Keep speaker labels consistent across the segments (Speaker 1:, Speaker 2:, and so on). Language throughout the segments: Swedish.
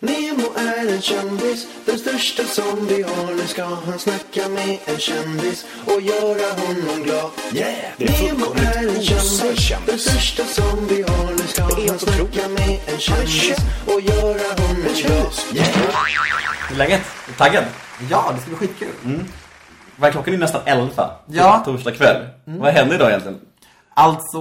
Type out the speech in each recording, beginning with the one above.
Speaker 1: Nemo är en kändis, den största som vi har. Nu ska han snacka med en kändis och göra honom glad. Yeah! Nemo är en kändis, den största som vi har. Nu ska han snacka med en kändis och göra honom glad. Yeah!
Speaker 2: Hur är läget? Är du taggad?
Speaker 3: Ja, det ska bli skitkul.
Speaker 2: Vad är klockan är nästan 11.
Speaker 3: Ja.
Speaker 2: Torsdag kväll. Vad hände idag egentligen?
Speaker 3: Alltså,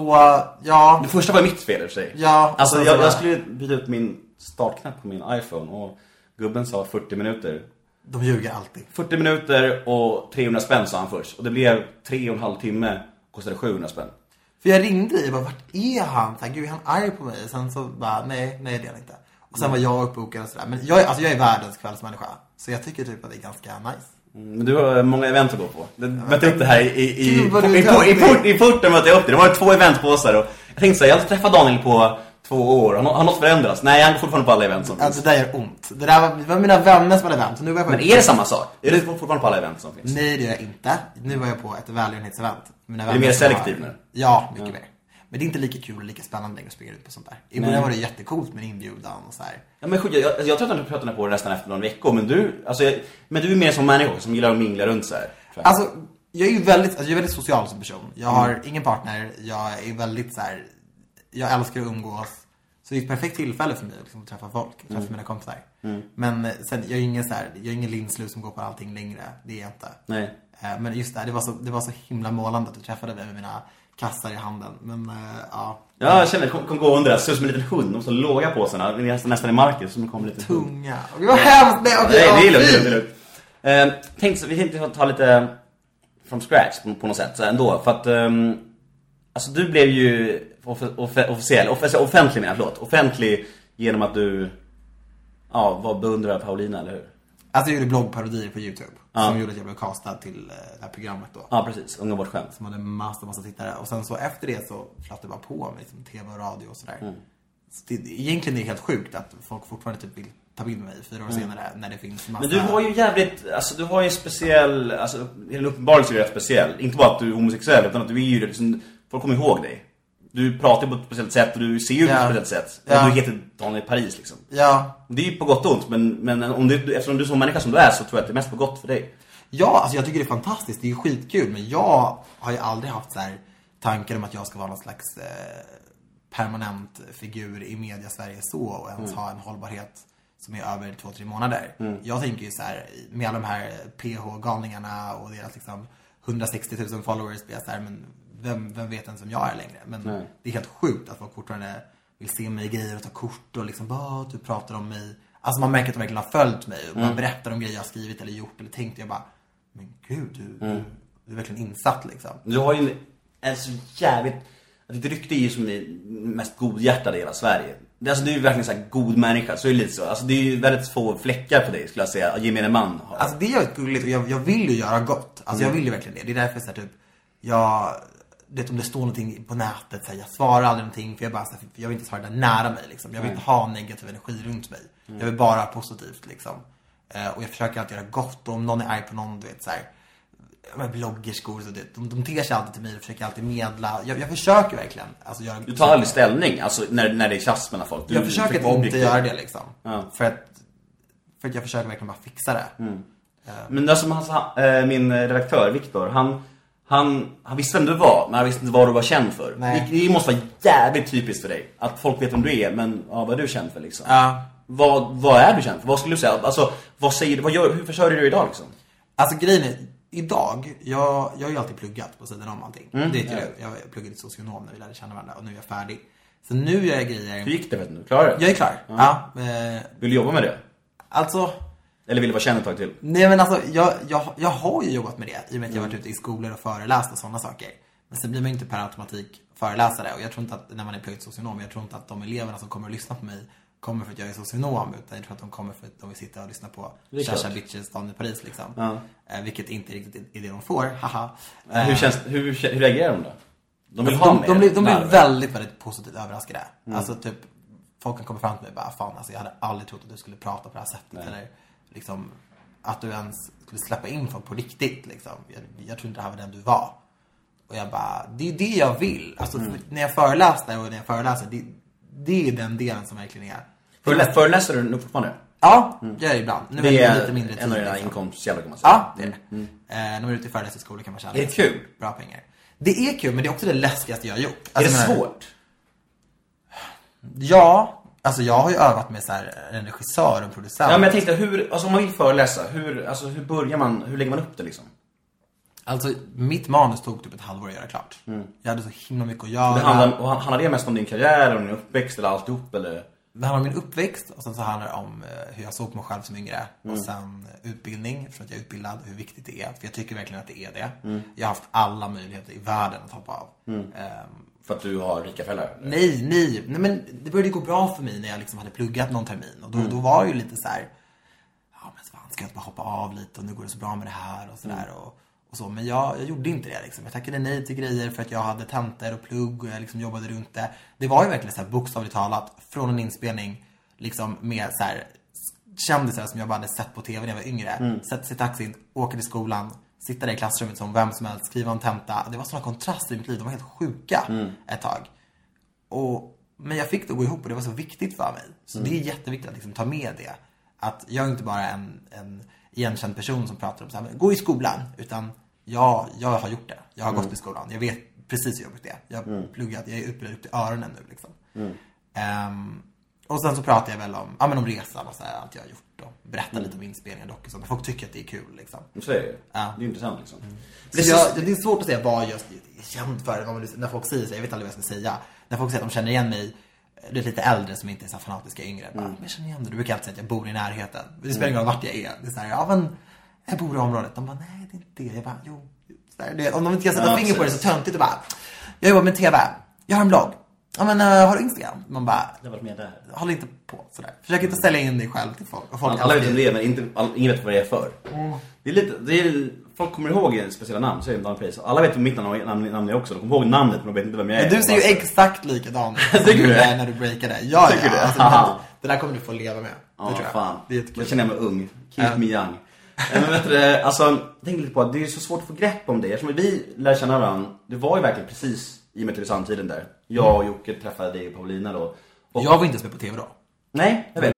Speaker 3: ja.
Speaker 2: Det första var mitt fel i och för sig.
Speaker 3: Ja,
Speaker 2: Alltså jag, jag skulle byta ut min startknapp på min iPhone och gubben sa 40 minuter.
Speaker 3: De ljuger alltid.
Speaker 2: 40 minuter och 300 spänn sa han först. Och det blev 3 och en halv timme. Kostade 700 spänn.
Speaker 3: För jag ringde dig och bara, vart är han? Så här, Gud, är han arg på mig? Sen så bara, nej, nej det är han inte. Och sen var jag uppbokad och sådär. Men jag, alltså, jag är världens kvällsmänniska. Så jag tycker typ att det är ganska nice.
Speaker 2: Mm, Men du har många event att gå på. Jag mötte upp det här i, i, i, i,
Speaker 3: du
Speaker 2: porten mötte jag upp det. Det var två eventpåsar och jag tänkte såhär, jag träffat Daniel på två år. Han har, har något förändrats. Nej, han går fortfarande på alla event som finns.
Speaker 3: Alltså det där gör ont. Det där var, det var mina vänner som hade event. Nu var jag på
Speaker 2: Men är det samma sak? Är du fortfarande på alla event som finns?
Speaker 3: Nej, det gör jag inte. Nu var jag på ett välgörenhetsevent.
Speaker 2: Är du mer selektiv nu?
Speaker 3: Ja, mycket mer. Men det är inte lika kul och lika spännande längre att springa ut på sånt där. I början var det jättecoolt med inbjudan och så här.
Speaker 2: Ja, men jag, jag, jag tror att jag tröttnade på det nästan efter några veckor, men du, alltså, jag, men du är mer som människa som gillar att mingla runt så här.
Speaker 3: Alltså, jag är ju väldigt, alltså, jag är väldigt social som person. Jag har
Speaker 2: Mm.
Speaker 3: ingen partner, jag är väldigt så här. jag älskar att umgås. Så det är ett perfekt tillfälle för mig liksom, att träffa folk, träffa
Speaker 2: Mm.
Speaker 3: mina kompisar. Men eh, sen, jag är ingen så här, jag är ingen linslus som går på allting längre. Det är jag inte.
Speaker 2: Nej.
Speaker 3: Eh, Men just det, det var, så, det var så himla målande att du träffade mig med mina kassar i handen. Men eh, ja,
Speaker 2: Ja, jag känner, kom, kom gå under där, ut som en liten hund, de så låga påsarna, nästan, nästan i marken, som liten hund.
Speaker 3: tunga. Och det var hemskt! Nej, okej,
Speaker 2: Nej, det är lugnt, det är lugnt. Eh, tänk så, vi tänkte ta lite from scratch på, på något sätt ändå, för att ehm, Alltså du blev ju off, off, officiell, off, offentlig menar jag, förlåt, offentlig genom att du Ja, var beundrad av Paulina, eller hur?
Speaker 3: Alltså jag gjorde bloggparodier på YouTube.
Speaker 2: Ja.
Speaker 3: Som gjorde att jag blev castad till eh, det här programmet då.
Speaker 2: Ja, precis, Unga bortskämt
Speaker 3: Som hade massa, massa tittare. Och sen så efter det så flöt det bara på med liksom, tv och radio och sådär.
Speaker 2: Mm.
Speaker 3: Så det, egentligen är det helt sjukt att folk fortfarande typ vill ta med mig fyra år senare när det finns massa...
Speaker 2: Mm. Men du har ju jävligt, alltså du har ju en speciell, alltså uppenbarligen så är rätt speciell. Inte bara att du är homosexuell utan att du är ju liksom, folk kommer ihåg dig. Du pratar på ett speciellt sätt och du ser ut på
Speaker 3: Ja.
Speaker 2: ett speciellt sätt.
Speaker 3: Ja.
Speaker 2: Du heter Daniel Paris liksom.
Speaker 3: Ja,
Speaker 2: Det är ju på gott och ont men, men om du, eftersom du är så människa som du är så tror jag att det är mest på gott för dig.
Speaker 3: Ja, alltså jag tycker det är fantastiskt. Det är ju skitkul. Men jag har ju aldrig haft så här tankar om att jag ska vara någon slags eh, permanent figur i media Sverige så och ens ha en hållbarhet som är över två, tre månader. Jag tänker ju så här, med alla de här PH-galningarna och deras liksom 160 000 followers blir jag så här, men vem, vem vet ens vem jag är längre? Men
Speaker 2: Nej.
Speaker 3: det är helt sjukt att folk fortfarande vill se mig i grejer och ta kort och liksom bara, du pratar om mig. Alltså man märker att de verkligen har följt mig och man berättar om grejer jag har skrivit eller gjort eller tänkt. Jag bara, men gud, du, du, du är verkligen insatt liksom.
Speaker 2: Du har ju en, så jävligt, ditt rykte är ju som är mest godhjärtad i hela Sverige. Det- Alltså du är ju verkligen så här god människa, så är det lite så. Alltså det är ju väldigt få fläckar på dig skulle jag säga, gemene man har.
Speaker 3: Alltså det är ju gulligt och jag, jag vill ju göra gott. Alltså jag vill ju verkligen det. Det är därför så här, typ, jag, det vet om det står någonting på nätet, så här, jag svarar aldrig någonting för jag bara, så här, för jag vill inte svara där nära mig liksom. Jag vill inte ha negativ energi runt mig. Jag vill bara ha positivt liksom. Eh, och jag försöker alltid göra gott och om någon är arg på någon, du vet så här, men bloggerskor, så det, de, de ter sig alltid till mig och försöker alltid medla. Jag, jag försöker verkligen. Alltså, göra,
Speaker 2: Du tar aldrig ställning, alltså när, när det är tjafs mellan folk. Du,
Speaker 3: jag försöker att inte göra det liksom.
Speaker 2: Ja.
Speaker 3: För, att, för att jag försöker verkligen bara fixa det.
Speaker 2: Men alltså, han, äh, min redaktör Viktor, han, han, han visste vem du var, men han visste inte vad du var känd för.
Speaker 3: Nej.
Speaker 2: Det, det måste vara jävligt typiskt för dig. Att folk vet vem du är, men ja, vad är du känd för liksom?
Speaker 3: Ja.
Speaker 2: Vad, vad är du känd för? Vad skulle du säga? Alltså, vad säger du? Vad gör, hur försörjer du dig idag liksom?
Speaker 3: Alltså grejen är, idag, jag, jag har ju alltid pluggat på sidan om allting. det vet ju
Speaker 2: ja.
Speaker 3: du. Jag pluggade till socionom när vi lärde känna varandra och nu är jag färdig. Så nu gör jag
Speaker 2: Hur
Speaker 3: grejer.
Speaker 2: gick det? Vet du? Klarar du det?
Speaker 3: Jag är klar. Ja. eh,
Speaker 2: Vill du jobba med det?
Speaker 3: alltså,
Speaker 2: Eller vill du vara känd ett tag till?
Speaker 3: nej men alltså jag, jag, jag har ju jobbat med det i och med att jag varit ute i skolor och föreläst och sådana saker. Men sen blir man ju inte per automatik föreläsare och jag tror inte att när man är pluggat socionom, jag tror inte att de eleverna som kommer att lyssna på mig kommer för att jag är socionom utan jag tror att de kommer för att de vill sitta och lyssna på
Speaker 2: klart.
Speaker 3: Bitches Daniel Paris liksom.
Speaker 2: Ja.
Speaker 3: Eh, vilket inte riktigt är det de får, haha.
Speaker 2: Eh, hur, känns, hur, hur reagerar de då? De vill ha
Speaker 3: de,
Speaker 2: mer
Speaker 3: de, blir, de blir väldigt, väldigt positivt överraskade.
Speaker 2: Mm.
Speaker 3: Alltså typ, folk kan komma fram till mig och bara, fan alltså jag hade aldrig trott att du skulle prata på det här sättet.
Speaker 2: Nej.
Speaker 3: Eller liksom, att du ens skulle släppa in folk på riktigt liksom. Jag, jag tror inte det här var den du var. Och jag bara, det är det jag vill. Alltså
Speaker 2: Mm.
Speaker 3: när jag föreläser och när jag föreläser, det, det är den delen som verkligen är
Speaker 2: Förelä- Föreläser du nu fortfarande?
Speaker 3: Ja, jag gör det ibland. Nu
Speaker 2: Mm. Det
Speaker 3: är det
Speaker 2: är
Speaker 3: lite mindre tid.
Speaker 2: en av dina
Speaker 3: liksom.
Speaker 2: inkomstkällor kan man säga.
Speaker 3: Ja, det är det. Eh, när man är ute i föreläsningsskolor kan man tjäna
Speaker 2: Är det kul?
Speaker 3: bra pengar. Det är kul, men det är också det läskigaste jag har gjort.
Speaker 2: Är
Speaker 3: Alltså,
Speaker 2: det
Speaker 3: jag menar-
Speaker 2: svårt?
Speaker 3: Ja, alltså jag har ju övat med så här, en regissör och en producent.
Speaker 2: Ja men jag tänkte, hur, alltså om man vill föreläsa, hur, alltså hur börjar man, hur lägger man upp det liksom?
Speaker 3: Alltså, mitt manus tog typ ett halvår att göra klart. Jag hade så himla mycket att göra.
Speaker 2: Mm. Det handlar, och handlar det mest om din karriär, om din uppväxt eller alltihop eller?
Speaker 3: Det handlar om min uppväxt och sen så handlar det om eh, hur jag såg på mig själv som yngre.
Speaker 2: Mm.
Speaker 3: Och sen eh, utbildning, för att jag är utbildad, hur viktigt det är. För jag tycker verkligen att det är det.
Speaker 2: Mm.
Speaker 3: Jag har haft alla möjligheter i världen att hoppa av. Ehm,
Speaker 2: För att du har rika föräldrar?
Speaker 3: nej, nej, nej, men det började gå bra för mig när jag liksom hade pluggat någon termin. Och då, då var ju lite så här. ja men fan, ska jag inte bara hoppa av lite och nu går det så bra med det här och sådär. Och, och så. Men jag, jag gjorde inte det liksom. Jag tackade nej till grejer för att jag hade tentor och plugg och jag liksom jobbade runt det. Det var ju verkligen så här bokstavligt talat från en inspelning liksom med så här kändisar som jag bara hade sett på tv när jag var yngre. Sätta sig i taxin, åka till skolan, sitta där i klassrummet som vem som helst, skriva en tenta. Det var sådana kontraster i mitt liv. De var helt sjuka ett tag. Och, men jag fick det att gå ihop och det var så viktigt för mig. Så det är jätteviktigt att liksom ta med det. Att jag är inte bara en, en igenkänd person som pratar om så här, gå i skolan. Utan jag, jag har gjort det. Jag har gått i skolan. Jag vet precis hur jobbigt det är. Jag har pluggat, jag är utbildad upp till öronen nu liksom. Ehm, och sen så pratar jag väl om, ja, men om resan och så här, allt jag har gjort. Och berättar lite om inspelningar dock och så. Men folk tycker att det är kul liksom.
Speaker 2: Så är det ju.
Speaker 3: Ja.
Speaker 2: Det är intressant liksom.
Speaker 3: Så jag, det är svårt att säga vad jag är känd för. Man, när folk säger så, jag vet aldrig vad jag ska säga. När folk säger att de känner igen mig, det är lite äldre som inte är så fanatiska yngre. Bara, men jag känner igen dig. Du brukar alltid säga att jag bor i närheten. Det spelar ingen roll vart jag är. Det är så här, ja men, jag bor i området. De bara, nej det är inte det. Jag bara, jo. Här, det, om de inte kan sätta
Speaker 2: Ja,
Speaker 3: finger på det så töntigt och bara, jag jobbar med TV. Jag har en blogg. Ja men, uh, har du Instagram? Man bara,
Speaker 2: Jag har varit med där.
Speaker 3: håll inte på sådär. Försök inte ställa in dig själv till folk. Och folk
Speaker 2: Alla vet vem det är, men inte, all, ingen vet vad det är för. Det är lite, det är, folk kommer ihåg speciella namn, säger Dan Pace. Alla vet mitt namn, namn, namn är också, de kommer ihåg namnet men de vet inte vem jag är.
Speaker 3: Men du ser ju exakt likadan ut som
Speaker 2: du det?
Speaker 3: är när du breakade. Ja,
Speaker 2: Tycker
Speaker 3: ja.
Speaker 2: du det?
Speaker 3: Alltså, det, det där kommer du få leva med.
Speaker 2: Ja,
Speaker 3: det tror jag.
Speaker 2: fan.
Speaker 3: Det är
Speaker 2: Då
Speaker 3: jättekul.
Speaker 2: känner jag mig ung. Keep
Speaker 3: Ja.
Speaker 2: me young. Men vet du, det, alltså, tänkte lite på att det är så svårt att få grepp om det. Eftersom vi lär känna varandra, det var ju verkligen precis i och med Tylösandtiden där. Jag och Jocke träffade dig och Paulina då. Och,
Speaker 3: Jag var inte ens med på TV då.
Speaker 2: Nej, jag vet.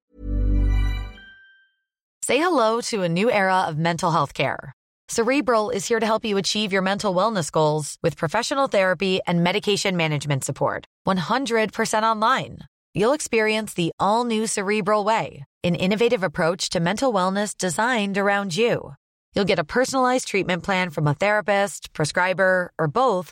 Speaker 4: Say hello to a new era of mental health care. Cerebral is here to help you achieve your mental wellness goals with professional therapy and medication management support. 100% online. You'll experience the all new Cerebral Way, an innovative approach to mental wellness designed around you. You'll get a personalized treatment plan from a therapist, prescriber, or both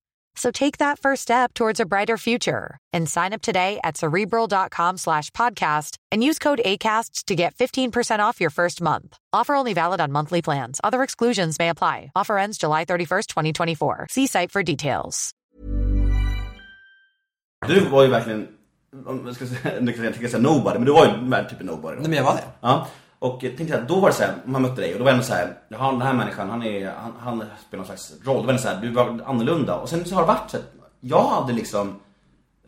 Speaker 4: So take that first step towards a brighter future and sign up today at cerebral.com slash podcast and use code ACAST to get 15% off your first month. Offer only valid on monthly plans. Other exclusions may apply. Offer ends July 31st, 2024. See site for details.
Speaker 2: Du var ju verkligen, om jag ska säga, jag tänkte säga nobody, men du var ju värd typ nobody. då.
Speaker 3: Nej, men jag var det.
Speaker 2: Ja, och jag tänkte att då var det så här, man mötte dig och då var det ändå så här, jaha den här människan, han, är, han, han spelar någon slags roll. Då var det så här, du var annorlunda. Och sen så har det varit så att jag hade liksom,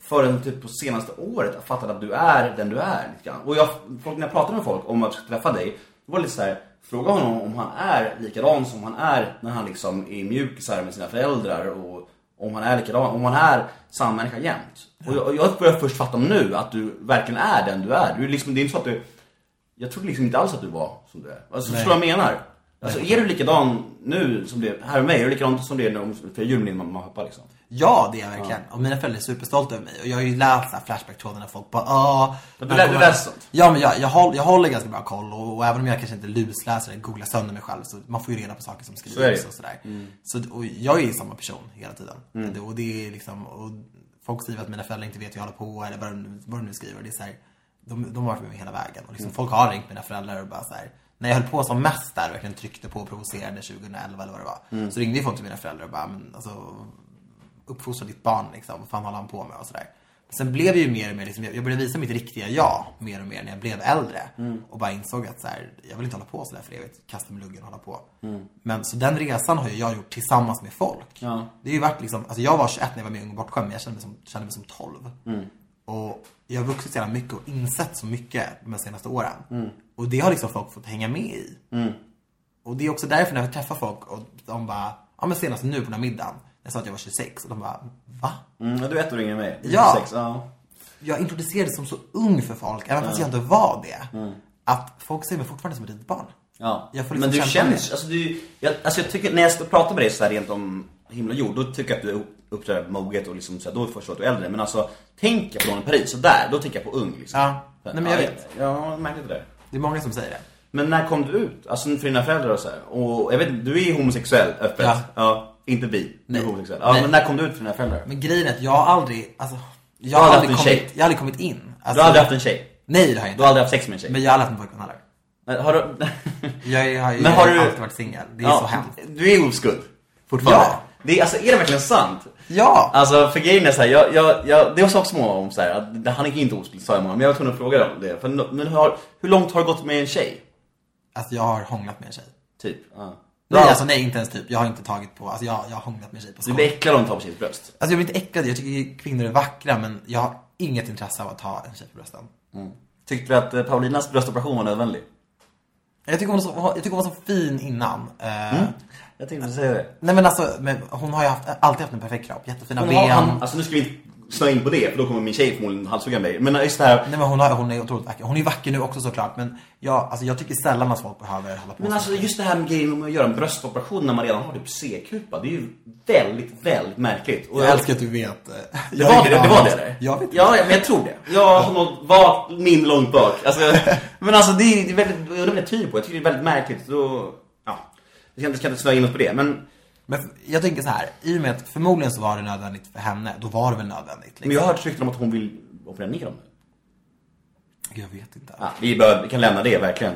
Speaker 2: förrän typ på senaste året fattat att du är den du är lite grann. Och jag, folk, när jag pratade med folk om att träffa dig, då var det lite så här, fråga honom om han är likadan som han är när han liksom är mjukisar med sina föräldrar och om han är likadan, om han är samma människa jämt. Och jag, jag börjar först fatta nu att du verkligen är den du är. Du är liksom, det är inte så att du jag trodde liksom inte alls att du var som du är. Alltså, förstår du vad jag menar? Alltså, är du likadan nu som du är här med mig? Är du likadan som du är du firar jul med din mamma och pappa liksom?
Speaker 3: Ja, det är jag verkligen. Och mina föräldrar är superstolta över mig. Och jag har ju läst så här Flashback-trådar när folk bara
Speaker 2: Ja, du lä- du läser sånt?
Speaker 3: Ja, men jag, jag, håller, jag håller ganska bra koll. Och, och även om jag kanske inte lusläser eller googlar sönder mig själv. Så man får ju reda på saker som skrivs
Speaker 2: Så det.
Speaker 3: och sådär. Så, och jag är ju samma person hela tiden.
Speaker 2: Mm.
Speaker 3: Det, och det är liksom, och folk skriver att mina föräldrar inte vet hur jag håller på. Eller vad de, vad de nu skriver. Det är så här, de, de har varit med mig hela vägen. Och liksom, folk har ringt mina föräldrar och bara så här. När jag höll på som mest där, verkligen tryckte på och provocerade 2011 eller vad det var.
Speaker 2: Mm.
Speaker 3: Så ringde ju folk till mina föräldrar och bara, men alltså uppfostra ditt barn liksom. Vad fan håller han på med och sådär. Sen blev det ju mer och mer liksom, jag jag började visa mitt riktiga jag mer och mer när jag blev äldre.
Speaker 2: Mm.
Speaker 3: Och bara insåg att så här, jag vill inte hålla på sådär för evigt. Kasta med luggen och hålla på.
Speaker 2: Mm.
Speaker 3: Men så den resan har ju jag gjort tillsammans med folk.
Speaker 2: Ja.
Speaker 3: Det har ju varit liksom, alltså jag var 21 när jag var med i Ung och bortskämd men jag kände mig som, kände mig som 12.
Speaker 2: Mm.
Speaker 3: Och jag har vuxit så jävla mycket och insett så mycket de senaste åren.
Speaker 2: Mm.
Speaker 3: Och det har liksom folk fått hänga med i. Och det är också därför när jag träffar folk och de bara, ja men senast nu på den här middagen, jag sa att jag var 26 och de bara, va?
Speaker 2: Mm, du år yngre än mig. Du är
Speaker 3: Ja.
Speaker 2: 26, ja.
Speaker 3: Jag introducerades som så ung för folk, även fast jag inte var det.
Speaker 2: Mm.
Speaker 3: Att folk ser mig fortfarande som ett litet barn.
Speaker 2: Ja.
Speaker 3: Får
Speaker 2: men du
Speaker 3: liksom
Speaker 2: känns, alltså du, jag, alltså jag tycker, när jag pratar med dig så här rent om och jord, då tycker jag att du uppträder moget och liksom så här, då förstår jag att du är äldre. Men alltså, tänker jag på någon i Paris, så där, då tänker jag på ung liksom.
Speaker 3: Ja. Nej, men jag vet.
Speaker 2: Ja, märkligt det där.
Speaker 3: Det är många som säger det.
Speaker 2: Men när kom du ut? Alltså för dina föräldrar och så här. Och jag vet du är homosexuell öppet.
Speaker 3: Ja.
Speaker 2: inte bi. Du
Speaker 3: Nej.
Speaker 2: är homosexuell. Ja,
Speaker 3: Nej.
Speaker 2: men när kom du ut för dina föräldrar?
Speaker 3: Men grejen är att jag har aldrig, alltså, jag
Speaker 2: Du har
Speaker 3: har
Speaker 2: aldrig
Speaker 3: kommit,
Speaker 2: tjej?
Speaker 3: jag har aldrig kommit in. Alltså,
Speaker 2: Du har aldrig haft en tjej?
Speaker 3: Nej, det har jag
Speaker 2: Du
Speaker 3: inte.
Speaker 2: har aldrig haft sex med en tjej?
Speaker 3: Men jag har aldrig haft en pojkvän heller.
Speaker 2: Men har du...
Speaker 3: Jag har ju
Speaker 2: Men har du-
Speaker 3: alltid varit singel. Det är så hemskt.
Speaker 2: Du är oskuld? Fortfarande?
Speaker 3: Ja.
Speaker 2: Det är, alltså, är det verkligen sant?
Speaker 3: Ja!
Speaker 2: Alltså för grejen är såhär, jag, jag, jag, det var också många om såhär, att det- han är inte oskuld sa jag många, men jag var tvungen att fråga dem det. För, men hur, har, hur långt har det gått med en tjej?
Speaker 3: Alltså jag har hånglat med en tjej.
Speaker 2: Typ? Ja.
Speaker 3: Nej,
Speaker 2: Ja.
Speaker 3: alltså nej, inte ens typ. Jag har inte tagit på, alltså jag, jag har hånglat med en tjej på
Speaker 2: Du
Speaker 3: skoj.
Speaker 2: blir äcklad om du tar på tjejs bröst?
Speaker 3: Alltså jag blir inte äcklad, jag tycker kvinnor är vackra men jag har inget intresse av att ha en tjej på brösten.
Speaker 2: Tyckte du att eh, Paulinas bröstoperation var nödvändig?
Speaker 3: Jag tycker hon var så, jag tycker hon var så fin innan. Eh,
Speaker 2: Jag tänkte säga det.
Speaker 3: Nej men alltså, men hon har ju haft, alltid haft en perfekt kropp. Jättefina
Speaker 2: Hon
Speaker 3: ben.
Speaker 2: har, han, alltså nu ska vi inte snöa in på det, för då kommer min tjej förmodligen halshugga mig. Men just det här,
Speaker 3: Nej men hon, har, hon är otroligt vacker. Hon är vacker nu också såklart men jag, alltså, jag tycker sällan att folk behöver hålla på
Speaker 2: Men
Speaker 3: så.
Speaker 2: alltså just det här med grejen med att göra en bröstoperation när man redan har typ C-kupa, det är ju väldigt, väldigt märkligt. Och
Speaker 3: Jag älskar att du vet. eh,
Speaker 2: Det
Speaker 3: jag
Speaker 2: var det, det var det?
Speaker 3: Jag vet inte.
Speaker 2: Ja, men jag tror det. Jag har något vagt min långt bak. Alltså, men alltså det är, det är väldigt, jag vad jag tyder på. Jag tycker det är väldigt märkligt. Så, Vi ska inte, snöa in oss på det, men,
Speaker 3: Men jag tänker så här, i och med att förmodligen så var det nödvändigt för henne, då var det väl nödvändigt. Liksom.
Speaker 2: men jag har hört rykten om att hon vill operera ner dem.
Speaker 3: Jag vet inte.
Speaker 2: Ja, vi, bör, vi kan lämna det verkligen.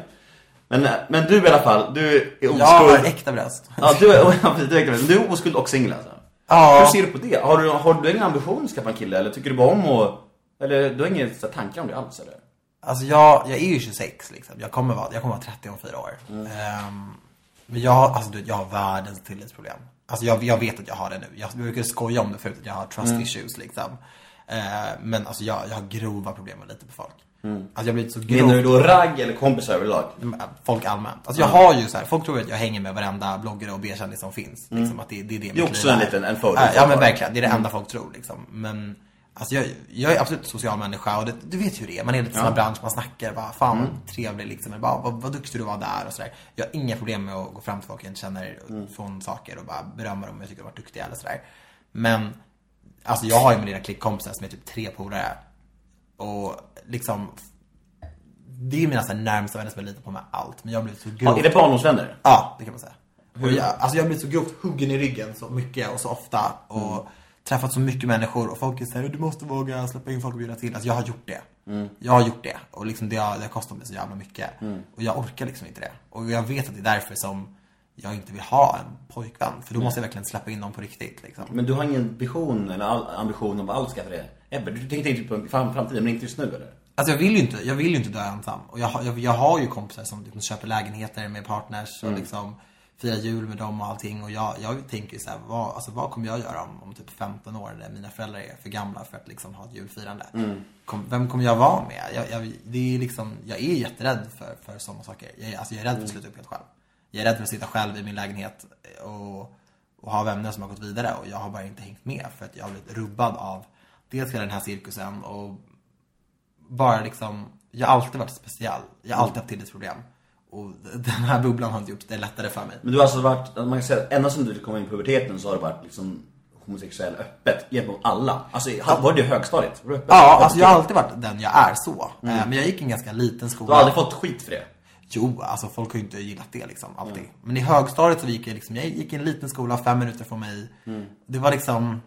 Speaker 2: Men, men du i alla fall, du är oskuld.
Speaker 3: Jag har äkta bröst.
Speaker 2: Ja, du är, du är, äkta. du är oskuld och singel alltså.
Speaker 3: Ja.
Speaker 2: Hur ser du på det? Har du, har du ingen ambition att skaffa en kille? Eller tycker du bara om att... Eller du har inga tankar om det alls eller?
Speaker 3: Alltså jag, jag är ju 26 liksom. Jag kommer vara, jag kommer vara 30 om fyra år.
Speaker 2: Mm.
Speaker 3: Ehm, men jag, alltså jag har världens tillitsproblem. Alltså jag, jag vet att jag har det nu. Jag, brukade skoja om det förut, att jag har trust
Speaker 2: Mm.
Speaker 3: issues liksom. Ehm, men alltså jag, jag har grova problem med lita på folk. Alltså jag blivit så
Speaker 2: Mm. Menar du då ragg eller kompisar överlag?
Speaker 3: folk allmänt. Alltså jag har ju så här, folk tror att jag hänger med varenda bloggare och B-kändis som finns. Liksom, att det, det är det
Speaker 2: Det är också en liten- en
Speaker 3: Ja,
Speaker 2: folk
Speaker 3: Ja men verkligen, det är det enda folk tror liksom. Men Alltså jag, jag är absolut social människa och det, du vet hur det är. Man är lite i samma bransch, man snackar bara, fan vad trevlig liksom. Eller bara, vad, vad duktig du var där och sådär. Jag har inga problem med att gå fram till folk jag inte känner från saker och bara berömma dem om jag tycker de varit duktiga eller sådär. Men, alltså jag har ju mina klickkompisar som är typ tre polare. Och liksom, det är mina så närmsta vänner som jag litar på med allt. Men jag blivit så
Speaker 2: Ja,
Speaker 3: grovt
Speaker 2: är det barndomsvänner?
Speaker 3: Ja, det kan man säga. Och jag, alltså jag har blivit så grovt huggen i ryggen så mycket och så ofta. Och träffat så mycket människor och folk är såhär, du måste våga släppa in folk och bjuda till. Alltså jag har gjort det. Jag har gjort det. Och liksom det har, det har kostat mig så jävla mycket. Och jag orkar liksom inte det. Och jag vet att det är därför som jag inte vill ha en pojkvän. För då måste jag verkligen släppa in dem på riktigt liksom.
Speaker 2: Men du har ingen vision eller ambition om alls skaffa det? Ebbe, du tänkte inte på fram, framtiden, men inte just nu eller?
Speaker 3: Alltså jag vill ju inte, jag vill inte dö ensam. Och jag, har- jag, jag har ju kompisar som liksom köper lägenheter med partners och liksom firar jul med dem och allting. Och jag, jag tänker ju såhär, vad, alltså vad kommer jag göra om, om typ 15 år när mina föräldrar är för gamla för att liksom ha ett julfirande? Kom, vem kommer jag vara med? Jag, jag, det är liksom, jag är jätterädd för, för sådana saker. Jag, är- alltså jag är rädd för att sluta upp helt själv. Jag är rädd för att sitta själv i min lägenhet och, och ha vänner som har gått vidare och jag har bara inte hängt med för att jag har blivit rubbad av dels hela den här cirkusen och bara liksom, jag har alltid varit speciell. Jag har alltid haft tillitsproblem. Och den här bubblan har inte gjort det lättare för mig.
Speaker 2: Men du har alltså varit, man kan säga, ända sedan du kom in i puberteten så har du varit liksom homosexuell öppet gentemot alla. Alltså, var det högstadiet? Var du öppet?
Speaker 3: Ja, alltså jag har alltid varit den jag är så. Eh, Men jag gick i en ganska liten skola.
Speaker 2: Du har aldrig fått skit för det?
Speaker 3: Jo, alltså folk har ju inte gillat det liksom, alltid. Men i högstadiet så gick jag liksom, jag gick i en liten skola fem minuter från mig. Det var liksom,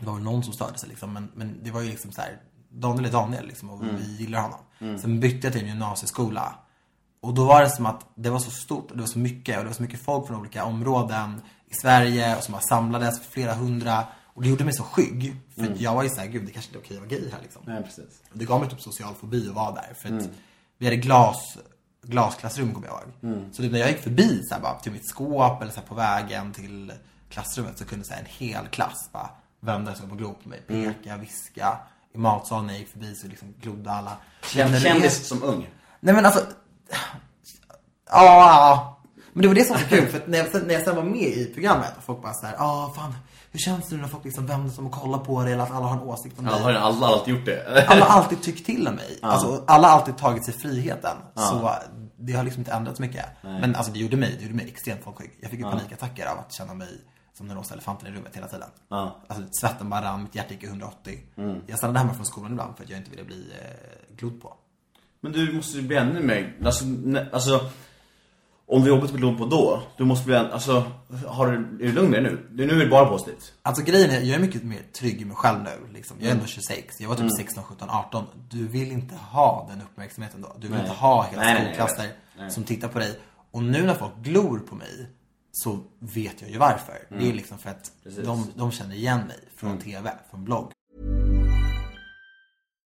Speaker 3: det var väl någon som störde sig liksom, men, men det var ju liksom så här, Daniel är Daniel liksom och vi gillar honom. Sen bytte jag till en gymnasieskola. Och då var det som att det var så stort och det var så mycket och det var så mycket folk från olika områden i Sverige och som samlades för flera hundra. Och det gjorde mig så skygg. För att jag var ju såhär, gud det kanske inte är okej att vara gay här liksom.
Speaker 2: Nej, precis.
Speaker 3: Det gav mig typ social fobi att vara där. För att vi hade glas, glasklassrum kommer jag ihåg. Så typ när jag gick förbi så här, bara, till mitt skåp eller så här, på vägen till klassrummet så kunde så här, en hel klass bara vända sig upp och glo på mig, peka, viska. i matsalen när jag gick förbi så liksom glodde alla.
Speaker 2: Kändis som ung.
Speaker 3: Nej men alltså, ja, ja. Men det var det som var så kul, för när jag, när jag sen var med i programmet och folk bara såhär, ja fan, hur känns det nu när folk liksom vänder sig om och kollar på det eller att alla har en åsikt om
Speaker 2: Alla
Speaker 3: dig?
Speaker 2: har alla, har alltid gjort det.
Speaker 3: Alla har alltid tyckt till om mig. Alltså, alla har alltid tagit sig friheten. Så det har liksom inte ändrats mycket. Men alltså det gjorde mig, det gjorde mig extremt folkskygg. Jag fick ju panikattacker av att känna mig som den rosa elefanten i rummet hela tiden.
Speaker 2: Ja.
Speaker 3: Alltså svetten bara rann, mitt hjärta gick i 180. Jag stannade hemma från skolan ibland för att jag inte ville bli eh, glodd på.
Speaker 2: Men du måste ju bli ännu mer, alltså, ne, alltså om du jobbat på Globo då, du måste bli, alltså, har du, är du lugn med det nu? Nu är det bara positivt.
Speaker 3: Alltså grejen är, jag är mycket mer trygg i mig själv nu. Liksom. Jag är ändå 26, jag var typ 16, 17, 18. Du vill inte ha den uppmärksamheten då. Du vill
Speaker 2: Nej.
Speaker 3: inte ha hela
Speaker 2: Nej,
Speaker 3: skolklasser.
Speaker 2: Nej.
Speaker 3: som tittar på dig. Och nu när folk glor på mig så vet jag ju varför. Det är liksom för att
Speaker 2: Mm. Mm.
Speaker 3: de, de känner igen mig från TV, från blogg.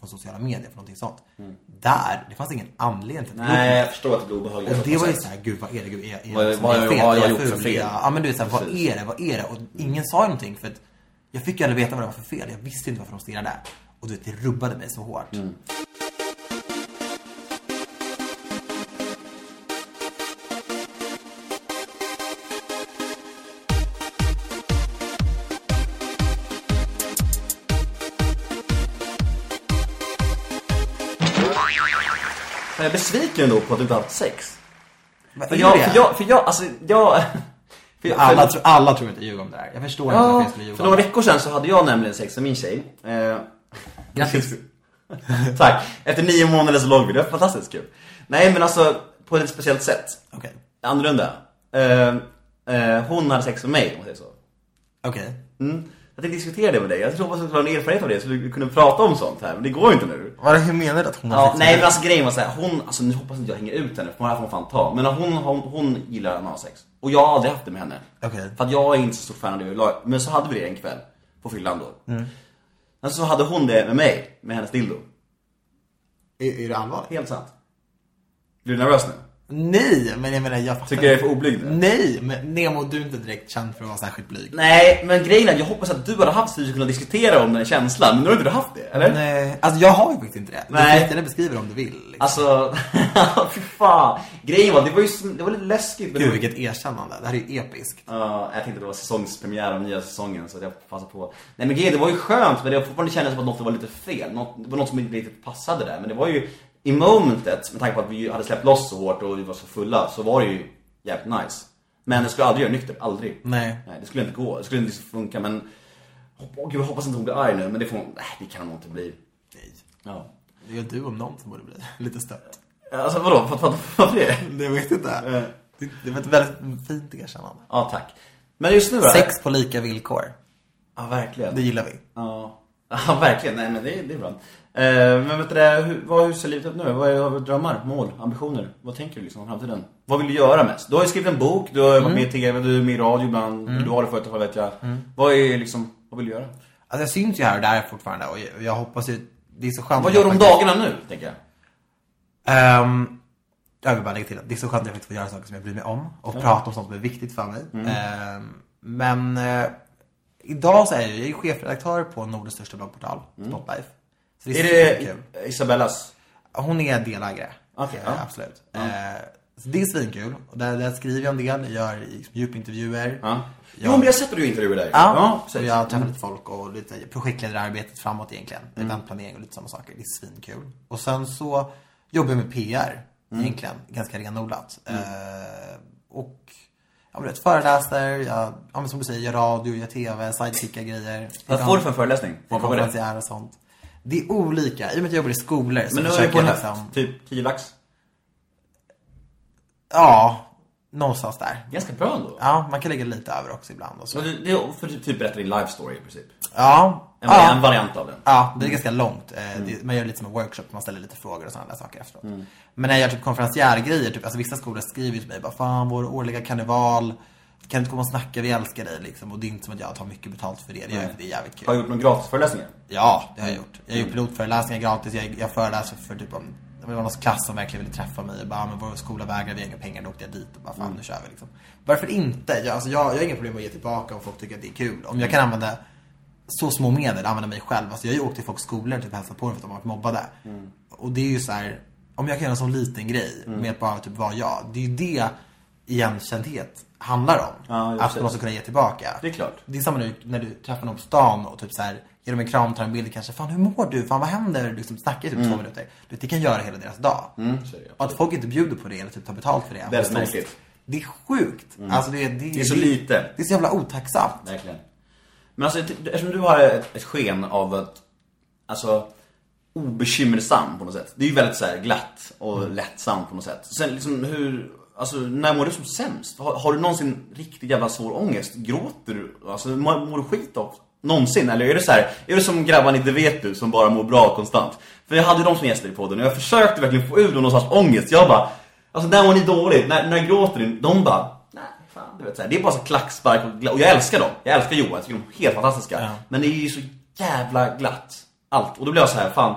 Speaker 3: Från sociala medier, för någonting sånt. Där, det fanns ingen anledning till att
Speaker 2: Nej, jag förstår att det blir obehagligt.
Speaker 3: Och det var ju såhär, gud vad är det? Gud, är, är,
Speaker 2: Vad-
Speaker 3: liksom,
Speaker 2: vad-
Speaker 3: är jag fel?
Speaker 2: vad har jag
Speaker 3: Är
Speaker 2: gjort för fel?
Speaker 3: Ja, ja men du vet såhär, vad är det? Vad är det? Och ingen sa ju någonting för att jag fick ju aldrig veta vad det var för fel. Jag visste inte varför de stirrade. Och du vet, det rubbade mig så hårt.
Speaker 2: Mm. Jag är besviken ändå på att du inte har haft sex.
Speaker 3: Vad
Speaker 2: För
Speaker 3: är
Speaker 2: jag,
Speaker 3: det?
Speaker 2: för jag, för jag, alltså jag... För jag
Speaker 3: alla,
Speaker 2: för,
Speaker 3: tror, alla tror inte ljuger om det här. Jag förstår inte varför
Speaker 2: ja,
Speaker 3: jag skulle ljuga
Speaker 2: för några
Speaker 3: det.
Speaker 2: veckor sedan så hade jag nämligen sex med min tjej. Eh,
Speaker 3: Grattis.
Speaker 2: Tack. Efter nio månader så låg vi. Det var fantastiskt kul. Nej men alltså, på ett speciellt sätt.
Speaker 3: Okej.
Speaker 2: Annorlunda. Eh, eh, hon hade sex med mig, om man säger så.
Speaker 3: Okej.
Speaker 2: Mm. Jag tänkte diskutera det med dig. Jag tror att du skulle ha en erfarenhet av det så du kunde prata om sånt här. Men det går ju inte nu.
Speaker 3: Vad hur menar du att hon har
Speaker 2: Ja, nej men alltså grejen var såhär, hon, alltså nu hoppas inte jag hänger ut henne för det här får man fan ta. Men hon, hon, hon gillar analsex. Och jag har aldrig haft det med henne.
Speaker 3: Okej.
Speaker 2: För att jag är inte så stor fan av det överlag. Men så hade vi det en kväll. På fyllan då.
Speaker 3: Mm.
Speaker 2: Men så hade hon det med mig, med hennes dildo.
Speaker 3: Är, är det allvarligt?
Speaker 2: Helt sant. Blir du nervös nu?
Speaker 3: Nej, men jag menar jag fattar
Speaker 2: Tycker jag är för oblyg?
Speaker 3: Nej, men Nemo du är inte direkt känd för att vara särskilt blyg.
Speaker 2: Nej, men grejen är jag hoppas att du hade haft så att vi kunna diskutera om den känslan. Men nu har inte du haft det, eller?
Speaker 3: Nej, alltså jag har ju faktiskt inte det. Du
Speaker 2: Nej.
Speaker 3: får jättegärna beskriva det om du vill. Liksom.
Speaker 2: Alltså, fy fan. Grejen var, det var ju det var lite läskigt. men
Speaker 3: Gud vilket erkännande. Det här är ju episkt.
Speaker 2: Ja, jag tänkte det var säsongspremiär av nya säsongen så jag passade på. Nej men grejen, det var ju skönt men det var fortfarande kändes som att något var lite fel. Något, det var något som inte riktigt passade där. Men det var ju i momentet, med tanke på att vi hade släppt loss så hårt och vi var så fulla, så var det ju jävligt nice. Men det skulle aldrig göra nykter, aldrig.
Speaker 3: Nej.
Speaker 2: Nej, det skulle inte gå. Det skulle inte funka men... Åh gud, jag hoppas inte hon blir arg nu, men det får hon... Nej, det kan hon inte bli.
Speaker 3: Nej.
Speaker 2: Ja.
Speaker 3: Det är du om någon som borde bli lite stött.
Speaker 2: Alltså vadå? Vad- vad- Varför det?
Speaker 3: Det vet inte. Det, det var ett väldigt fint erkännande.
Speaker 2: Ja, tack. Men just nu då?
Speaker 3: Sex på lika villkor.
Speaker 2: Ja, verkligen.
Speaker 3: Det gillar vi.
Speaker 2: Ja, ja verkligen. Nej, men det, det är bra. Eh, men vet du det, hur, vad, hur ser livet ut nu? Vad är du drömmar, mål, ambitioner? Vad tänker du liksom om framtiden? Vad vill du göra mest? Du har ju skrivit en bok, du har varit med i TV, du är med i radio ibland, du har det förut, vad vet jag. Vad är liksom, vad vill du göra?
Speaker 3: Alltså jag syns ju här och där fortfarande och jag, jag hoppas ju, det är så skönt.
Speaker 2: Vad gör du om dagarna nu, tänker jag?
Speaker 3: Ehm, jag vill bara lägga till att det är så skönt att jag faktiskt får göra saker som jag bryr mig om och prata om sånt som är viktigt för mig.
Speaker 2: Mm.
Speaker 3: Ehm, men eh, idag så är jag, jag är ju chefredaktör på Nordens största bloggportal, Spotlife. Så
Speaker 2: Mm. Är
Speaker 3: det är,
Speaker 2: det. Isabellas?
Speaker 3: Hon är delägare.
Speaker 2: Okej,
Speaker 3: Eh,
Speaker 2: ja.
Speaker 3: Absolut. Eh, så det är svinkul. Och där, där skriver jag en del, jag gör liksom djupintervjuer.
Speaker 2: Ja.
Speaker 3: Jag-
Speaker 2: Jo, men jag att du intervjuer där.
Speaker 3: Ja, så
Speaker 2: precis.
Speaker 3: jag träffar lite folk och lite projektledararbetet framåt egentligen.
Speaker 2: Mm.
Speaker 3: Eventplanering och lite sådana saker. Det är svinkul. Och sen så jobbar jag med PR
Speaker 2: Mm.
Speaker 3: egentligen. Ganska renodlat. Eh, och ja, du vet, föreläser, jag, ja, men som du säger, gör radio, gör tv, sidekickar grejer.
Speaker 2: Vad får du för en föreläsning?
Speaker 3: Jag
Speaker 2: det?
Speaker 3: konferencier och sånt. Det är olika. I och med att jag jobbar i skolor så
Speaker 2: Men nu är
Speaker 3: försöker
Speaker 2: det på en
Speaker 3: jag
Speaker 2: höft.
Speaker 3: liksom...
Speaker 2: Typ 10 lax.
Speaker 3: Ja, någonstans där.
Speaker 2: Ganska bra ändå.
Speaker 3: Ja, man kan lägga lite över också ibland och så.
Speaker 2: Så det, det är för att typ berätta din life story i princip.
Speaker 3: Ja.
Speaker 2: En,
Speaker 3: ja.
Speaker 2: en variant av den.
Speaker 3: Ja, det är ganska långt. Eh, det, man gör lite som en workshop, man ställer lite frågor och sådana där saker efteråt. Men när jag gör typ konferenciärgrejer, typ, alltså vissa skolor skriver ju till mig bara Fan, vår årliga karneval, kan du inte komma och snacka, vi älskar dig liksom. Och det är inte som att jag tar mycket betalt för det, det gör jag för det är jävligt kul.
Speaker 2: Har du gjort några gratisföreläsningar?
Speaker 3: Ja, det har jag gjort. Jag har gjort pilotföreläsningar gratis, jag, jag föreläser för typ om det var någon klass som verkligen ville träffa mig och bara, "Ah, men vår skola vägrar, vi har inga pengar. Då åkte jag dit och bara, fan nu kör vi liksom. Varför inte? Jag, alltså, jag, jag har inga problem att ge tillbaka om folk tycker att det är kul. Om jag kan använda så små medel, använda mig själv. Alltså jag har ju åkt till folks skolor och typ hälsat på dem för att de har varit mobbade. Och det är ju så här, om jag kan göra en sån liten grej med att bara typ vara jag. Det är ju det igenkändhet handlar om.
Speaker 2: Ja,
Speaker 3: att
Speaker 2: det.
Speaker 3: man ska kunna ge tillbaka.
Speaker 2: Det är klart.
Speaker 3: Det är samma nu när du träffar någon på stan och typ så här ger dem en kram, tar en bild kanske. Fan hur mår du? Fan vad händer? Liksom snackar i typ två minuter. Du vet, det kan göra hela deras dag.
Speaker 2: Mm, det,
Speaker 3: och att folk inte bjuder på det eller typ tar betalt för det.
Speaker 2: Väldigt
Speaker 3: Så-
Speaker 2: märkligt. Mm.
Speaker 3: Det är sjukt. Alltså det, det,
Speaker 2: Det är så lite.
Speaker 3: Det är så jävla otacksamt.
Speaker 2: Verkligen. Men alltså, eftersom du har ett, ett sken av att, alltså, obekymmersam på något sätt. Det är ju väldigt så här glatt och lättsamt på något sätt. Sen liksom hur, alltså när mår du som sämst? Har, har du någonsin riktigt jävla svår ångest? Gråter du? Alltså mår, mår du skit av? Någonsin? Eller är det så här, är det som grabbarna i Det vet du som bara mår bra konstant? För jag hade ju dem som gäster i podden och jag försökte verkligen få ur dem någon slags ångest. Jag bara, alltså när mår ni dåligt? När, när gråter ni? De bara, nej fan du vet så här, Det är bara så klackspark och, och jag älskar dem. Jag älskar Johan, jag tycker de är helt fantastiska.
Speaker 3: Ja.
Speaker 2: Men det är ju så jävla glatt. Allt. Och då blir jag så här, fan.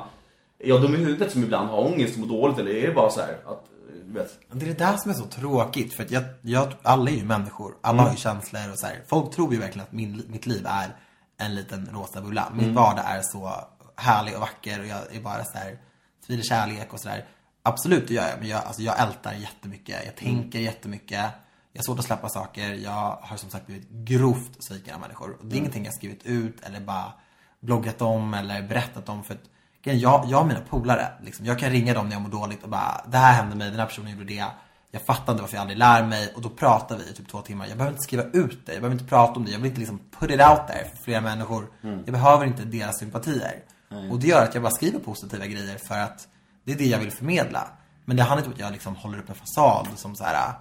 Speaker 2: Är jag dum i huvudet som ibland har ångest och mår dåligt eller är det bara så här att, vet.
Speaker 3: Det är det där som är så tråkigt. För att jag, jag, alla är ju människor. Alla har ju känslor och så här. Folk tror ju verkligen att min, mitt liv är en liten rosa bulla. Min vardag är så härlig och vacker och jag är bara så här sprider kärlek och sådär. Absolut, det gör jag. Men jag, alltså, jag ältar jättemycket. Jag tänker jättemycket. Jag har svårt att släppa saker. Jag har som sagt blivit grovt sviken av människor. Och det är ingenting jag skrivit ut eller bara bloggat om eller berättat om. För att jag, jag och mina polare, liksom, jag kan ringa dem när jag mår dåligt och bara Det här hände mig, den här personen gjorde det. Jag fattar inte varför jag aldrig lär mig. Och då pratar vi i typ två timmar. Jag behöver inte skriva ut det. Jag behöver inte prata om det. Jag vill inte liksom put it out there för flera människor. Jag behöver inte deras sympatier. Och det gör att jag bara skriver positiva grejer för att det är det jag vill förmedla. Men det handlar inte om att jag liksom håller upp en fasad som så här.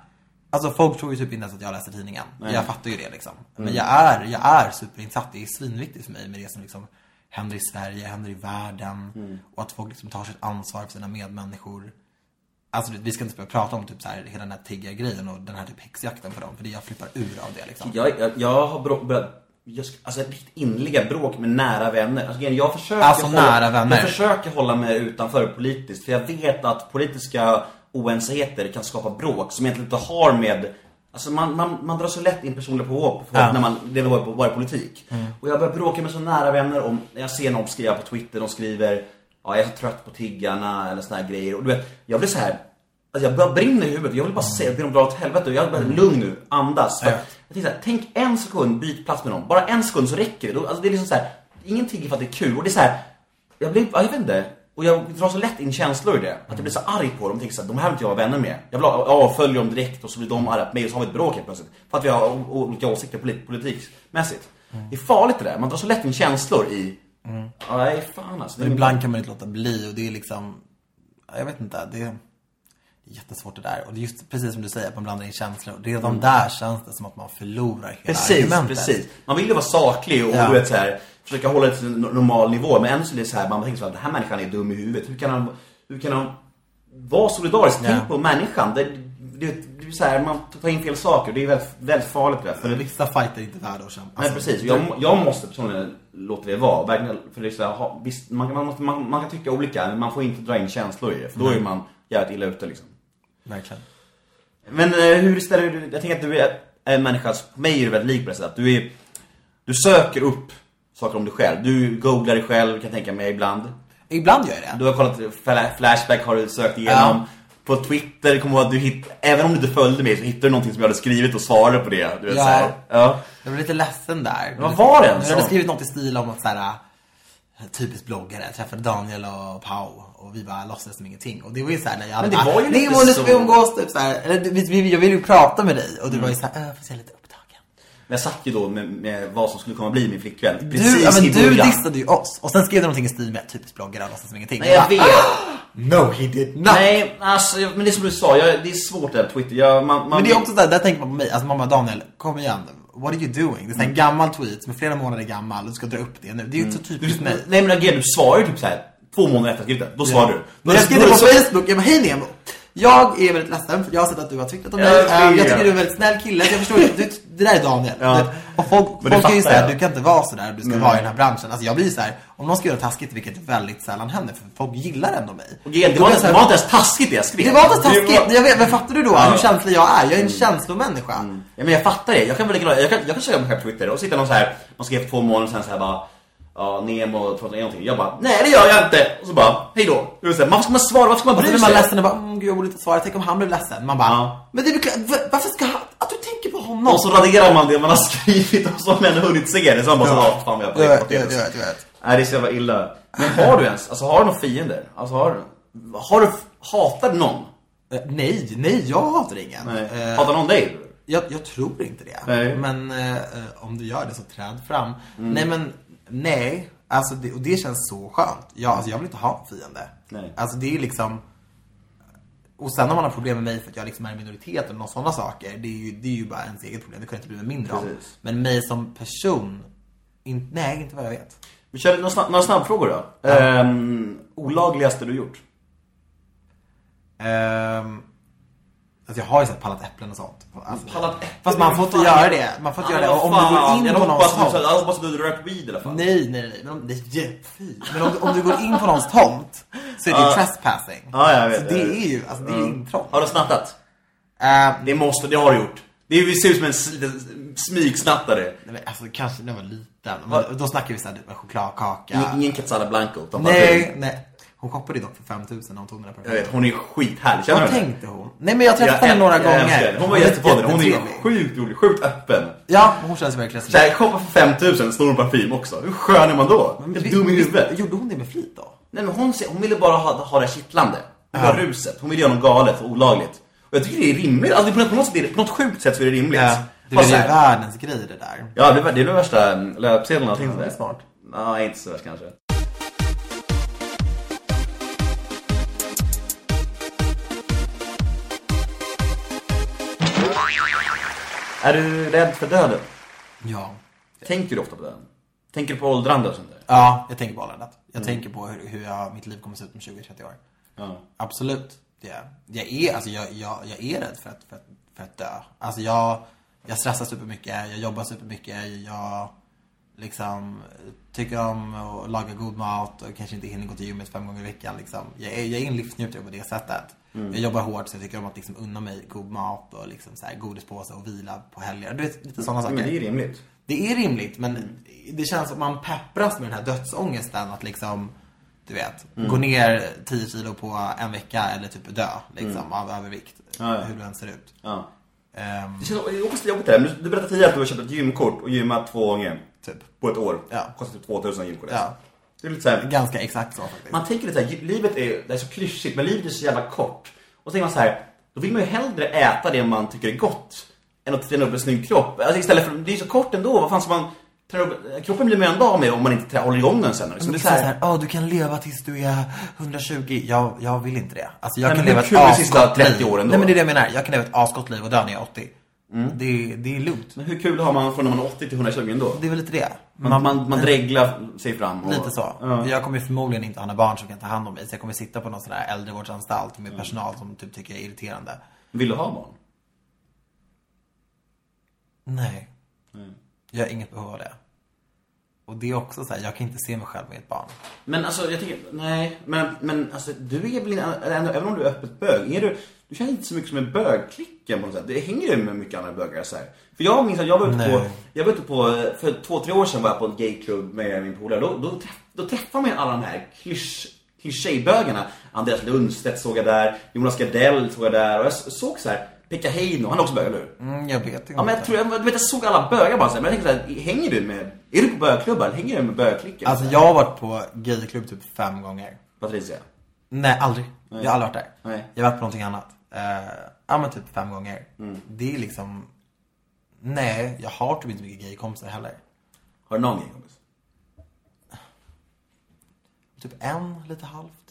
Speaker 3: Alltså folk tror ju typ inte ens att jag läser tidningen. Jag fattar ju det liksom. Men jag är, jag är superinsatt. Det är svinviktigt för mig med det som liksom händer i Sverige, händer i världen. Och att folk liksom tar sitt ansvar för sina medmänniskor. Alltså vi ska inte börja prata om typ så här, hela den här tiggargrejen och den här typ häxjakten på dem. För det jag flippar ur av det liksom.
Speaker 2: Jag, jag, jag har börjat, sk- alltså riktigt innerliga bråk med nära vänner. Alltså, jag försöker
Speaker 3: Alltså,
Speaker 2: hålla. Jag försöker hålla mig utanför politiskt. För jag vet att politiska oenigheter kan skapa bråk som egentligen inte har med Alltså man, man, man drar så lätt in personliga påhopp på
Speaker 3: Ja. Mm.
Speaker 2: när man lever bara på bara politik. Och jag börjar bråka med så nära vänner om, när jag ser någon skriva på Twitter, de skriver Ja, jag är så trött på tiggarna eller såna här grejer. Och du vet, jag blir så här Alltså jag bara brinner i huvudet. Jag vill bara säga be dem dra åt helvete. Jag bara, lugn nu, andas.
Speaker 3: Ja.
Speaker 2: jag tänker så här, tänk en sekund, byt plats med någon. Bara en sekund så räcker det. Alltså det är liksom så här, ingen tigger för att det är kul. Och det är så här, jag blir, ja, jag vet inte. Och jag drar så lätt in känslor i det. Att jag blir så arg på dem. Jag tänker så här, de här vill inte jag vara vänner med. Jag vill avfölja dem direkt och så blir de arga på mig och så har vi ett bråk helt plötsligt. För att vi har olika åsikter polit- politikmässigt. Det är farligt det där. Man drar så lätt in känslor i... Ja, nej, fan alltså. Det
Speaker 3: Men ibland kan man inte låta bli och det är liksom, ja, jag vet inte, det är, det är jättesvårt det där. Och det är just precis som du säger, att man blandar in känslor. Redan där känns det som att man förlorar hela
Speaker 2: Precis,
Speaker 3: argumentet.
Speaker 2: precis. Man vill ju vara saklig och
Speaker 3: Ja.
Speaker 2: vet så här, försöka hålla det till en normal nivå. Men ändå så är det så här, man tänker så här, den här människan är dum i huvudet. Hur kan han, hur kan han vara solidarisk?
Speaker 3: Ja.
Speaker 2: Tänk på människan. Det, det, det är så här, man tar in fel saker. Det är väldigt, väldigt farligt där. För
Speaker 3: vissa fighter är inte värda att kämpa.
Speaker 2: Nej
Speaker 3: Alltså,
Speaker 2: precis, jag, jag måste personligen låta det vara. Verkligen, för det är så här, ha, visst, man, man, måste, man, man kan tycka olika, men man får inte dra in känslor i det. För då är man jävligt illa ute liksom.
Speaker 3: Verkligen.
Speaker 2: Men eh, hur ställer du Jag tänker att du är en människa, på mig är du väldigt lik på det sättet. Du är, du söker upp saker om dig själv. Du googlar dig själv, kan jag tänka mig ibland.
Speaker 3: Ibland gör jag det.
Speaker 2: Du har kollat fla- Flashback, har du sökt igenom.
Speaker 3: Ja.
Speaker 2: På Twitter kommer jag att du hitt, även om du inte följde mig så hittade du någonting som jag hade skrivit och svarade på det. Du vet,
Speaker 3: Ja.
Speaker 2: så här. ja.
Speaker 3: Jag blev lite ledsen där.
Speaker 2: Vad var det ens?
Speaker 3: Jag hade skrivit något i stil om att så här, typiskt bloggare, jag träffade Daniel och Pau och vi bara låtsades som ingenting. Och det var ju såhär när jag hade
Speaker 2: Men det var ju lite
Speaker 3: nu
Speaker 2: så.
Speaker 3: ska vi umgås typ såhär, eller vi- vi- jag ville ju prata med dig och du var ju såhär, äh, får se lite upptagen.
Speaker 2: Men jag satt ju då med, med vad som skulle komma bli min flickvän.
Speaker 3: Du,
Speaker 2: Precis
Speaker 3: ja, men
Speaker 2: i
Speaker 3: du
Speaker 2: början.
Speaker 3: dissade ju oss. Och sen skrev du någonting i stil med typiskt bloggare, låtsas som ingenting.
Speaker 2: Nej, jag vet.
Speaker 3: No, he did not.
Speaker 2: Nej, alltså, men det är som du sa, jag, det är svårt det här Twitter. Jag, man, man,
Speaker 3: Men det är också där, där tänker man på mig, alltså mamma Daniel, kom igen. What are you doing? Det är
Speaker 2: Mm.
Speaker 3: en gammal tweet som är flera månader gammal och du ska dra upp det nu. Det är ju så typiskt
Speaker 2: Du,
Speaker 3: mig.
Speaker 2: nej men Agge, du svarar ju typ så här två månader efter att det. Då svarar du.
Speaker 3: Men jag skrev det på Facebook, jag bara hej Nemo. Jag är väldigt ledsen för jag har sett att du har twittrat om mig.
Speaker 2: Jag vet.
Speaker 3: jag tycker du är en väldigt snäll kille. Jag förstår inte, du, det där är Daniel.
Speaker 2: Ja.
Speaker 3: Och folk, folk är ju såhär, du kan inte vara sådär, du ska
Speaker 2: Nej.
Speaker 3: vara i den här branschen. Alltså jag blir så här, om någon ska göra taskigt, vilket väldigt sällan händer, för folk gillar ändå mig.
Speaker 2: Och det, var,
Speaker 3: är jag
Speaker 2: inte-
Speaker 3: så
Speaker 2: det
Speaker 3: här,
Speaker 2: var inte ens taskigt det jag skrev.
Speaker 3: det var inte taskigt,
Speaker 2: Det var-
Speaker 3: jag vet, men fattar du då
Speaker 2: Ja.
Speaker 3: hur känslig jag är? Jag är en känslomänniska.
Speaker 2: Ja, men jag fattar det. Jag kan väl lägga jag kan, jag kan köra mig själv på Twitter och sitta någon så här, man skrev två månader sedan så här bara Ja, Nemo pratar någonting. Jag bara, nej det gör jag inte. Och så bara, hej då. Du vet så här, Varför ska man svara? Varför ska man
Speaker 3: Och så
Speaker 2: bry
Speaker 3: blir man
Speaker 2: sig?
Speaker 3: ledsen och bara, mm, gud jag borde inte svara, tänk om han blev ledsen. Man bara,
Speaker 2: Ja.
Speaker 3: men det är klart, varför ska han, på?
Speaker 2: Och så raderar man det man har skrivit och så har man hunnit se det. Så man bara, så,
Speaker 3: Ja.
Speaker 2: ja, fan vad jag har
Speaker 3: vet, jag vet, jag vet.
Speaker 2: Nej, det är så jävla illa. Men har du ens, alltså har du några fiender? Alltså har du, har du, hatar du någon?
Speaker 3: Eh, Nej, nej, jag hatar ingen.
Speaker 2: Nej.
Speaker 3: Eh,
Speaker 2: Hatar någon dig?
Speaker 3: Jag, jag tror inte det.
Speaker 2: Nej. Mm.
Speaker 3: Men eh, om du gör det så träd fram. Nej men, nej. Alltså det, och det känns så skönt. Jag, alltså, jag vill inte ha en fiende.
Speaker 2: Nej.
Speaker 3: Alltså det är liksom... Och sen om man har problem med mig för att jag liksom är en minoritet eller några sådana saker. Det är, ju, det är ju bara ens eget problem. Det kan jag inte bli med mindre.
Speaker 2: Precis.
Speaker 3: Men mig som person, in, nej inte vad jag vet.
Speaker 2: Vi kör några, snabb, några snabbfrågor då. Ehm, olagligaste du gjort?
Speaker 3: Ehm, alltså jag har ju sett pallat äpplen och sånt. Alltså,
Speaker 2: Pallat äpplen?
Speaker 3: Fast man får inte
Speaker 2: Fan.
Speaker 3: göra det. Man får inte göra det. Om du går in
Speaker 2: jag
Speaker 3: på någons tomt.
Speaker 2: du, jag hoppas att du rökt weed i alla fall.
Speaker 3: Nej, nej, nej. Men om, det är jättefy. Men om, om du går in på någons tomt så är det ju
Speaker 2: Ja.
Speaker 3: trespassing.
Speaker 2: Ja, jag vet,
Speaker 3: Så
Speaker 2: jag
Speaker 3: det
Speaker 2: vet.
Speaker 3: är ju, alltså det är intrång.
Speaker 2: Har du snattat?
Speaker 3: Eh,
Speaker 2: Det måste, det har du gjort. Det är- det ser ut som en s- liten smygsnattare.
Speaker 3: nej, men alltså kanske när jag var liten. Men då snackar vi såhär med chokladkaka.
Speaker 2: Ingen- Ingen Blanco. utan
Speaker 3: Nej,
Speaker 2: parfym.
Speaker 3: nej. Hon shoppade ju dock för 5000 när hon tog den där
Speaker 2: Jag vet, hon är skithärlig. Känner
Speaker 3: Vad
Speaker 2: du henne?
Speaker 3: tänkte hon? Nej men jag träffade
Speaker 2: Jag
Speaker 3: henne några
Speaker 2: älskar- älskar
Speaker 3: gånger.
Speaker 2: henne. Hon var jättepoddig. Hon är
Speaker 3: jättetrevlig.
Speaker 2: sjukt rolig, sjukt öppen.
Speaker 3: Ja, hon känns verkligen
Speaker 2: Så här, shoppa för 5000, snor en parfym också. Hur skön är man då? Helt dum i huvudet.
Speaker 3: Gjorde hon det med flit då?
Speaker 2: Nej men hon, hon ville bara ha, ha det kittlande. Hon ville ha ruset. Hon ville göra något galet och olagligt. Och jag tycker det är rimligt. Alltså, på, något, på, något, sätt är det- på något sjukt sätt så är det rimligt.
Speaker 3: Ja. Det är
Speaker 2: här-
Speaker 3: världens grej det där.
Speaker 2: Ja, det, var- det är värsta löpsedeln och
Speaker 3: Ja, det är smart.
Speaker 2: Nej, inte så värst kanske. Är du rädd för döden?
Speaker 3: Ja.
Speaker 2: Tänker du ofta på döden? Tänker du på åldrande och sånt där?
Speaker 3: Ja, jag tänker på åldrandet. Jag tänker på hur, hur jag, mitt liv kommer se ut om 20-30 år.
Speaker 2: Ja.
Speaker 3: Absolut. Det är. Jag är, alltså jag, jag, jag är rädd för att, för, att, för att dö. Alltså jag, jag stressar supermycket, jag jobbar supermycket, jag liksom tycker om att laga god mat och kanske inte hinner gå till gymmet fem gånger i veckan liksom. Jag är, jag är en livsnjutare på det sättet. Jag jobbar hårt så jag tycker om att liksom unna mig god mat och liksom så här godispåse och vila på helger. Du vet, lite sådana saker.
Speaker 2: Men det är rimligt.
Speaker 3: Det är rimligt, men det känns som att man peppras med den här dödsångesten att liksom, du vet, gå ner 10 kilo på en vecka eller typ dö liksom av övervikt.
Speaker 2: Ja, ja.
Speaker 3: Hur du än ser ut.
Speaker 2: Ja.
Speaker 3: Ehm,
Speaker 2: Det känns också jobbigt det där. Du, du berättade tidigare att du har köpt ett gymkort och gymmat två gånger.
Speaker 3: Typ.
Speaker 2: På ett år.
Speaker 3: Ja.
Speaker 2: Kostar typ 2000 gymkort.
Speaker 3: Ja.
Speaker 2: Det är lite såhär,
Speaker 3: ganska exakt så faktiskt.
Speaker 2: man tänker lite såhär, livet är, det är så klyschigt, men livet är så jävla kort. Och så tänker man så här, då vill man ju hellre äta det man tycker är gott än att träna upp en snygg kropp. Alltså istället för, det är så kort ändå, vad fan ska man träna upp, kroppen blir man ju ändå av med om man inte trä- håller igång den sen. Liksom.
Speaker 3: Det
Speaker 2: Det
Speaker 3: är
Speaker 2: är
Speaker 3: så
Speaker 2: så
Speaker 3: "Åh, du kan leva tills du är 120. Jag, jag vill inte det. Alltså jag
Speaker 2: Nej,
Speaker 3: kan
Speaker 2: men
Speaker 3: leva ett
Speaker 2: sista
Speaker 3: asgott
Speaker 2: 30
Speaker 3: liv.
Speaker 2: åren då?
Speaker 3: Nej men det är det jag menar. Jag kan leva ett asgott liv och dö när jag är 80. Det, det är lugnt.
Speaker 2: men hur kul har man från när man är 80 till 120 ändå?
Speaker 3: Det är väl lite det.
Speaker 2: Man, man, man dreglar sig fram. Och,
Speaker 3: Lite så.
Speaker 2: Ja.
Speaker 3: Jag kommer ju förmodligen inte ha några barn som kan ta hand om mig. Så jag kommer sitta på någon sån här äldrevårdsanstalt med personal som typ tycker jag är irriterande.
Speaker 2: Vill du ha barn?
Speaker 3: Nej. Jag har inget behov av det. Och det är också så här, jag kan inte se mig själv med ett barn.
Speaker 2: Men alltså, jag tänker, nej, men, men alltså, du är väl ändå, även om du är öppet bög, är du, du känns inte så mycket som en bögklicken på något sätt. Det hänger ju med mycket andra bögar så här. För jag minns att jag var ute på,
Speaker 3: Nej.
Speaker 2: jag var ute på, för två, tre år sedan var jag på en gayklubb med min polare. Då, då, träff, då träffade man alla de här klysch, klyschbögarna. Andreas Lundstedt såg jag där, Jonas Gardell såg jag där och jag såg så här, Pekka Heino, han är också bög, eller hur?
Speaker 3: Mm, jag vet inte.
Speaker 2: Ja men jag tror, jag, du vet, jag såg alla bögar bara så här, men jag tänkte så här, hänger du med, är du på bögklubbar? Hänger du med bögklicken?
Speaker 3: Alltså jag har varit på gayklubb typ fem gånger.
Speaker 2: Patricia.
Speaker 3: Nej, aldrig. Jag har aldrig varit där.
Speaker 2: Nej.
Speaker 3: Jag har varit på någonting annat. Uh, ja men typ fem gånger.
Speaker 2: Mm.
Speaker 3: Det är liksom... Nej, jag har typ inte mycket gaykompisar heller.
Speaker 2: Har du någon gaykompis?
Speaker 3: Typ en, lite halvt.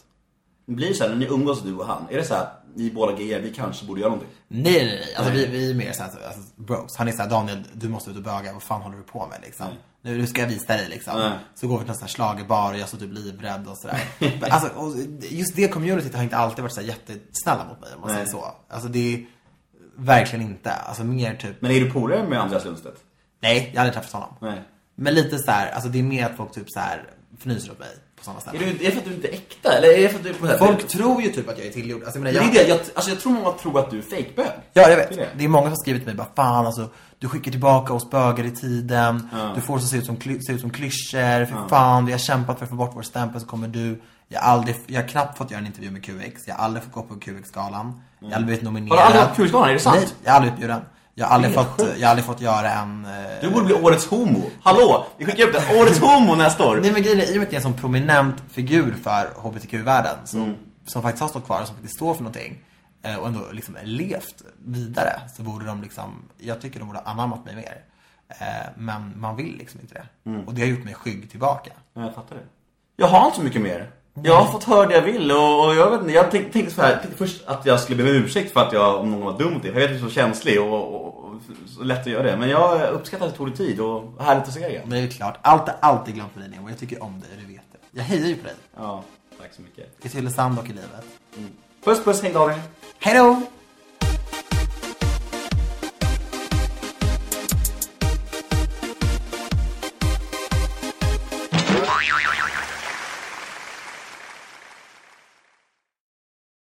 Speaker 2: Det blir så här, när ni umgås du och han, är det så här, ni båda gayer, vi kanske borde göra någonting?
Speaker 3: Nej, nej, nej. Alltså vi, vi är mer såhär, alltså, bros. Han är såhär, Daniel, du måste ut och böga. Vad fan håller du på med liksom? Nu, nu ska jag visa dig liksom.
Speaker 2: Nej.
Speaker 3: Så går vi till en sån här schlagerbar och jag står typ livrädd och sådär. Alltså, och just det communityt har inte alltid varit så här jättesnälla mot mig om man
Speaker 2: Nej.
Speaker 3: säger så. Alltså det är verkligen inte. Alltså mer typ,
Speaker 2: Men är du polare med Andreas Lundstedt?
Speaker 3: nej, jag har aldrig träffat honom.
Speaker 2: Nej.
Speaker 3: Men lite så här, alltså det är mer att folk typ så här fnyser åt mig på sådana
Speaker 2: Är,
Speaker 3: ställen.
Speaker 2: du, är det för att du inte är äkta? Eller är det för att du är på
Speaker 3: Folk tror ju typ att jag är tillgjord. Alltså, jag menar,
Speaker 2: Men
Speaker 3: jag,
Speaker 2: det är det, jag, alltså jag tror många tror att du är fejkbög.
Speaker 3: Ja, jag vet.
Speaker 2: Det är det.
Speaker 3: Det är många som har skrivit till mig bara Fan alltså, du skickar tillbaka oss bögar i tiden Du får oss att se ut som, kly- se ut som klyschor För fan, vi har kämpat för att få bort vår stämpel så kommer du Jag har aldrig, jag har knappt fått göra en intervju med QX Jag har aldrig fått gå på QX-galan Jag har aldrig blivit nominerad
Speaker 2: Har du aldrig varit på QX-galan? Är det sant?
Speaker 3: Nej, jag har aldrig blivit bjuden Jag har aldrig, fått, jag har aldrig fått göra en eh,
Speaker 2: Du borde bli årets homo. Hallå! Vi skickar upp det. Årets homo nästa år.
Speaker 3: Nej men grejen är, i och med att jag är en sån prominent figur för HBTQ-världen som,
Speaker 2: Mm.
Speaker 3: som faktiskt har stått kvar och som faktiskt står för någonting eh, och ändå liksom levt vidare så borde de liksom, jag tycker de borde ha anammat mig mer. Eh, Men man vill liksom inte det.
Speaker 2: Mm.
Speaker 3: Och det har gjort mig skygg tillbaka.
Speaker 2: Ja, jag fattar det. Jag har inte så mycket mer. Jag har fått höra det jag vill och, och jag vet inte, jag tänkte, tänkte så här, tänkte först att jag skulle be om ursäkt för att jag, om någon var dum mot det. Jag vet att du är så känslig och, och, och så lätt att göra det. Men jag uppskattar att det tog dig tid och härligt att se dig igen.
Speaker 3: Men det är klart, allt är alltid glömt för dig Nemo. Jag tycker om dig, du vet det. Jag hejar ju på dig.
Speaker 2: Ja, tack så mycket.
Speaker 3: I Tylösand och i livet.
Speaker 2: Puss puss, hej Daniel.
Speaker 3: Hej då!